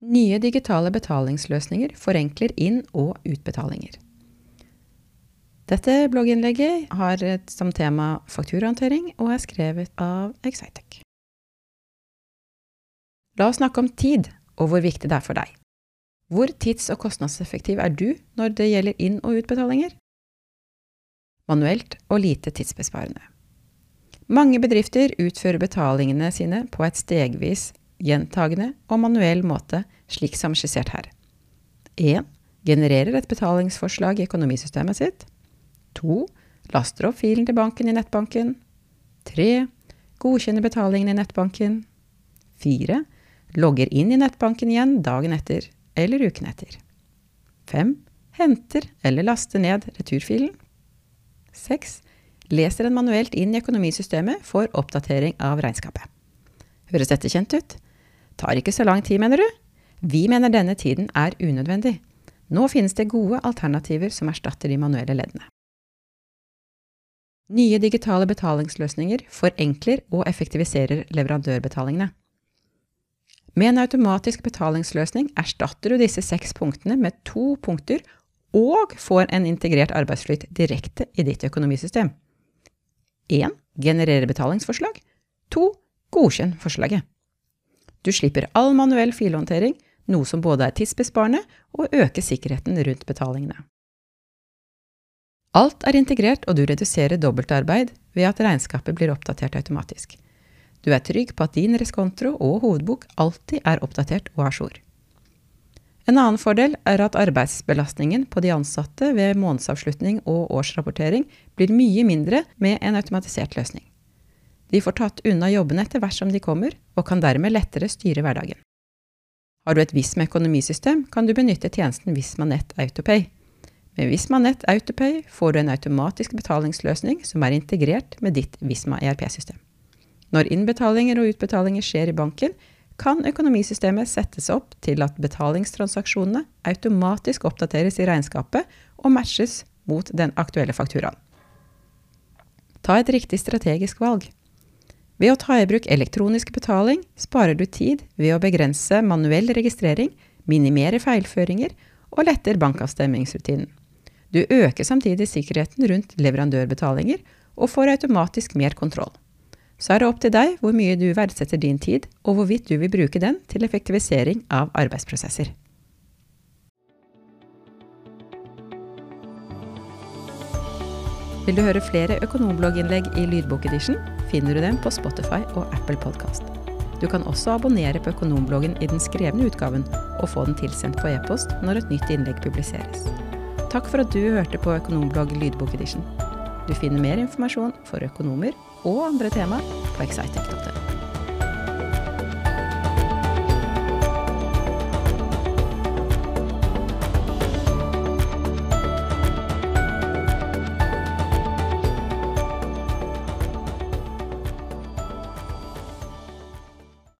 Nye digitale betalingsløsninger forenkler inn- og utbetalinger. Dette blogginnlegget har som tema fakturahåndtering og er skrevet av Excitec. La oss snakke om tid og hvor viktig det er for deg. Hvor tids- og kostnadseffektiv er du når det gjelder inn- og utbetalinger? Manuelt og lite tidsbesparende. Mange bedrifter utfører betalingene sine på et stegvis gjentagende og manuell måte, slik som skissert her. 1. Genererer et betalingsforslag i økonomisystemet sitt. 2. Laster opp filen til banken i nettbanken. 3. Godkjenner betalingen i nettbanken. 4. Logger inn i nettbanken igjen dagen etter eller uken etter. 5. Henter eller laster ned returfilen. 6. Leser den manuelt inn i økonomisystemet for oppdatering av regnskapet. Høres dette kjent ut? Tar ikke så lang tid, mener du? Vi mener denne tiden er unødvendig. Nå finnes det gode alternativer som erstatter de manuelle leddene. Nye digitale betalingsløsninger forenkler og effektiviserer leverandørbetalingene. Med en automatisk betalingsløsning erstatter du disse seks punktene med to punkter og får en integrert arbeidsflyt direkte i ditt økonomisystem. 1. Generere betalingsforslag. 2. Godkjenn forslaget. Du slipper all manuell filhåndtering, noe som både er tidsbesparende og øker sikkerheten rundt betalingene. Alt er integrert, og du reduserer dobbeltarbeid ved at regnskapet blir oppdatert automatisk. Du er trygg på at din reskontro og hovedbok alltid er oppdatert og à jour. En annen fordel er at arbeidsbelastningen på de ansatte ved månedsavslutning og årsrapportering blir mye mindre med en automatisert løsning. De får tatt unna jobbene etter hvert som de kommer, og kan dermed lettere styre hverdagen. Har du et Visma økonomisystem, kan du benytte tjenesten Visma Nett Autopay. Med Visma Nett Autopay får du en automatisk betalingsløsning som er integrert med ditt Visma ERP-system. Når innbetalinger og utbetalinger skjer i banken, kan økonomisystemet settes opp til at betalingstransaksjonene automatisk oppdateres i regnskapet og matches mot den aktuelle fakturaen. Ta et riktig strategisk valg. Ved å ta i bruk elektronisk betaling sparer du tid ved å begrense manuell registrering, minimere feilføringer og letter bankavstemmingsrutinen. Du øker samtidig sikkerheten rundt leverandørbetalinger og får automatisk mer kontroll. Så er det opp til deg hvor mye du verdsetter din tid, og hvorvidt du vil bruke den til effektivisering av arbeidsprosesser. Vil du høre flere økonomblogginnlegg i lydbokedition, finner du dem på Spotify og Apple Podkast. Du kan også abonnere på Økonombloggen i den skrevne utgaven, og få den tilsendt på e-post når et nytt innlegg publiseres. Takk for at du hørte på Økonomblogg lydbokedition. Du finner mer informasjon for økonomer og andre tema på excitec.no.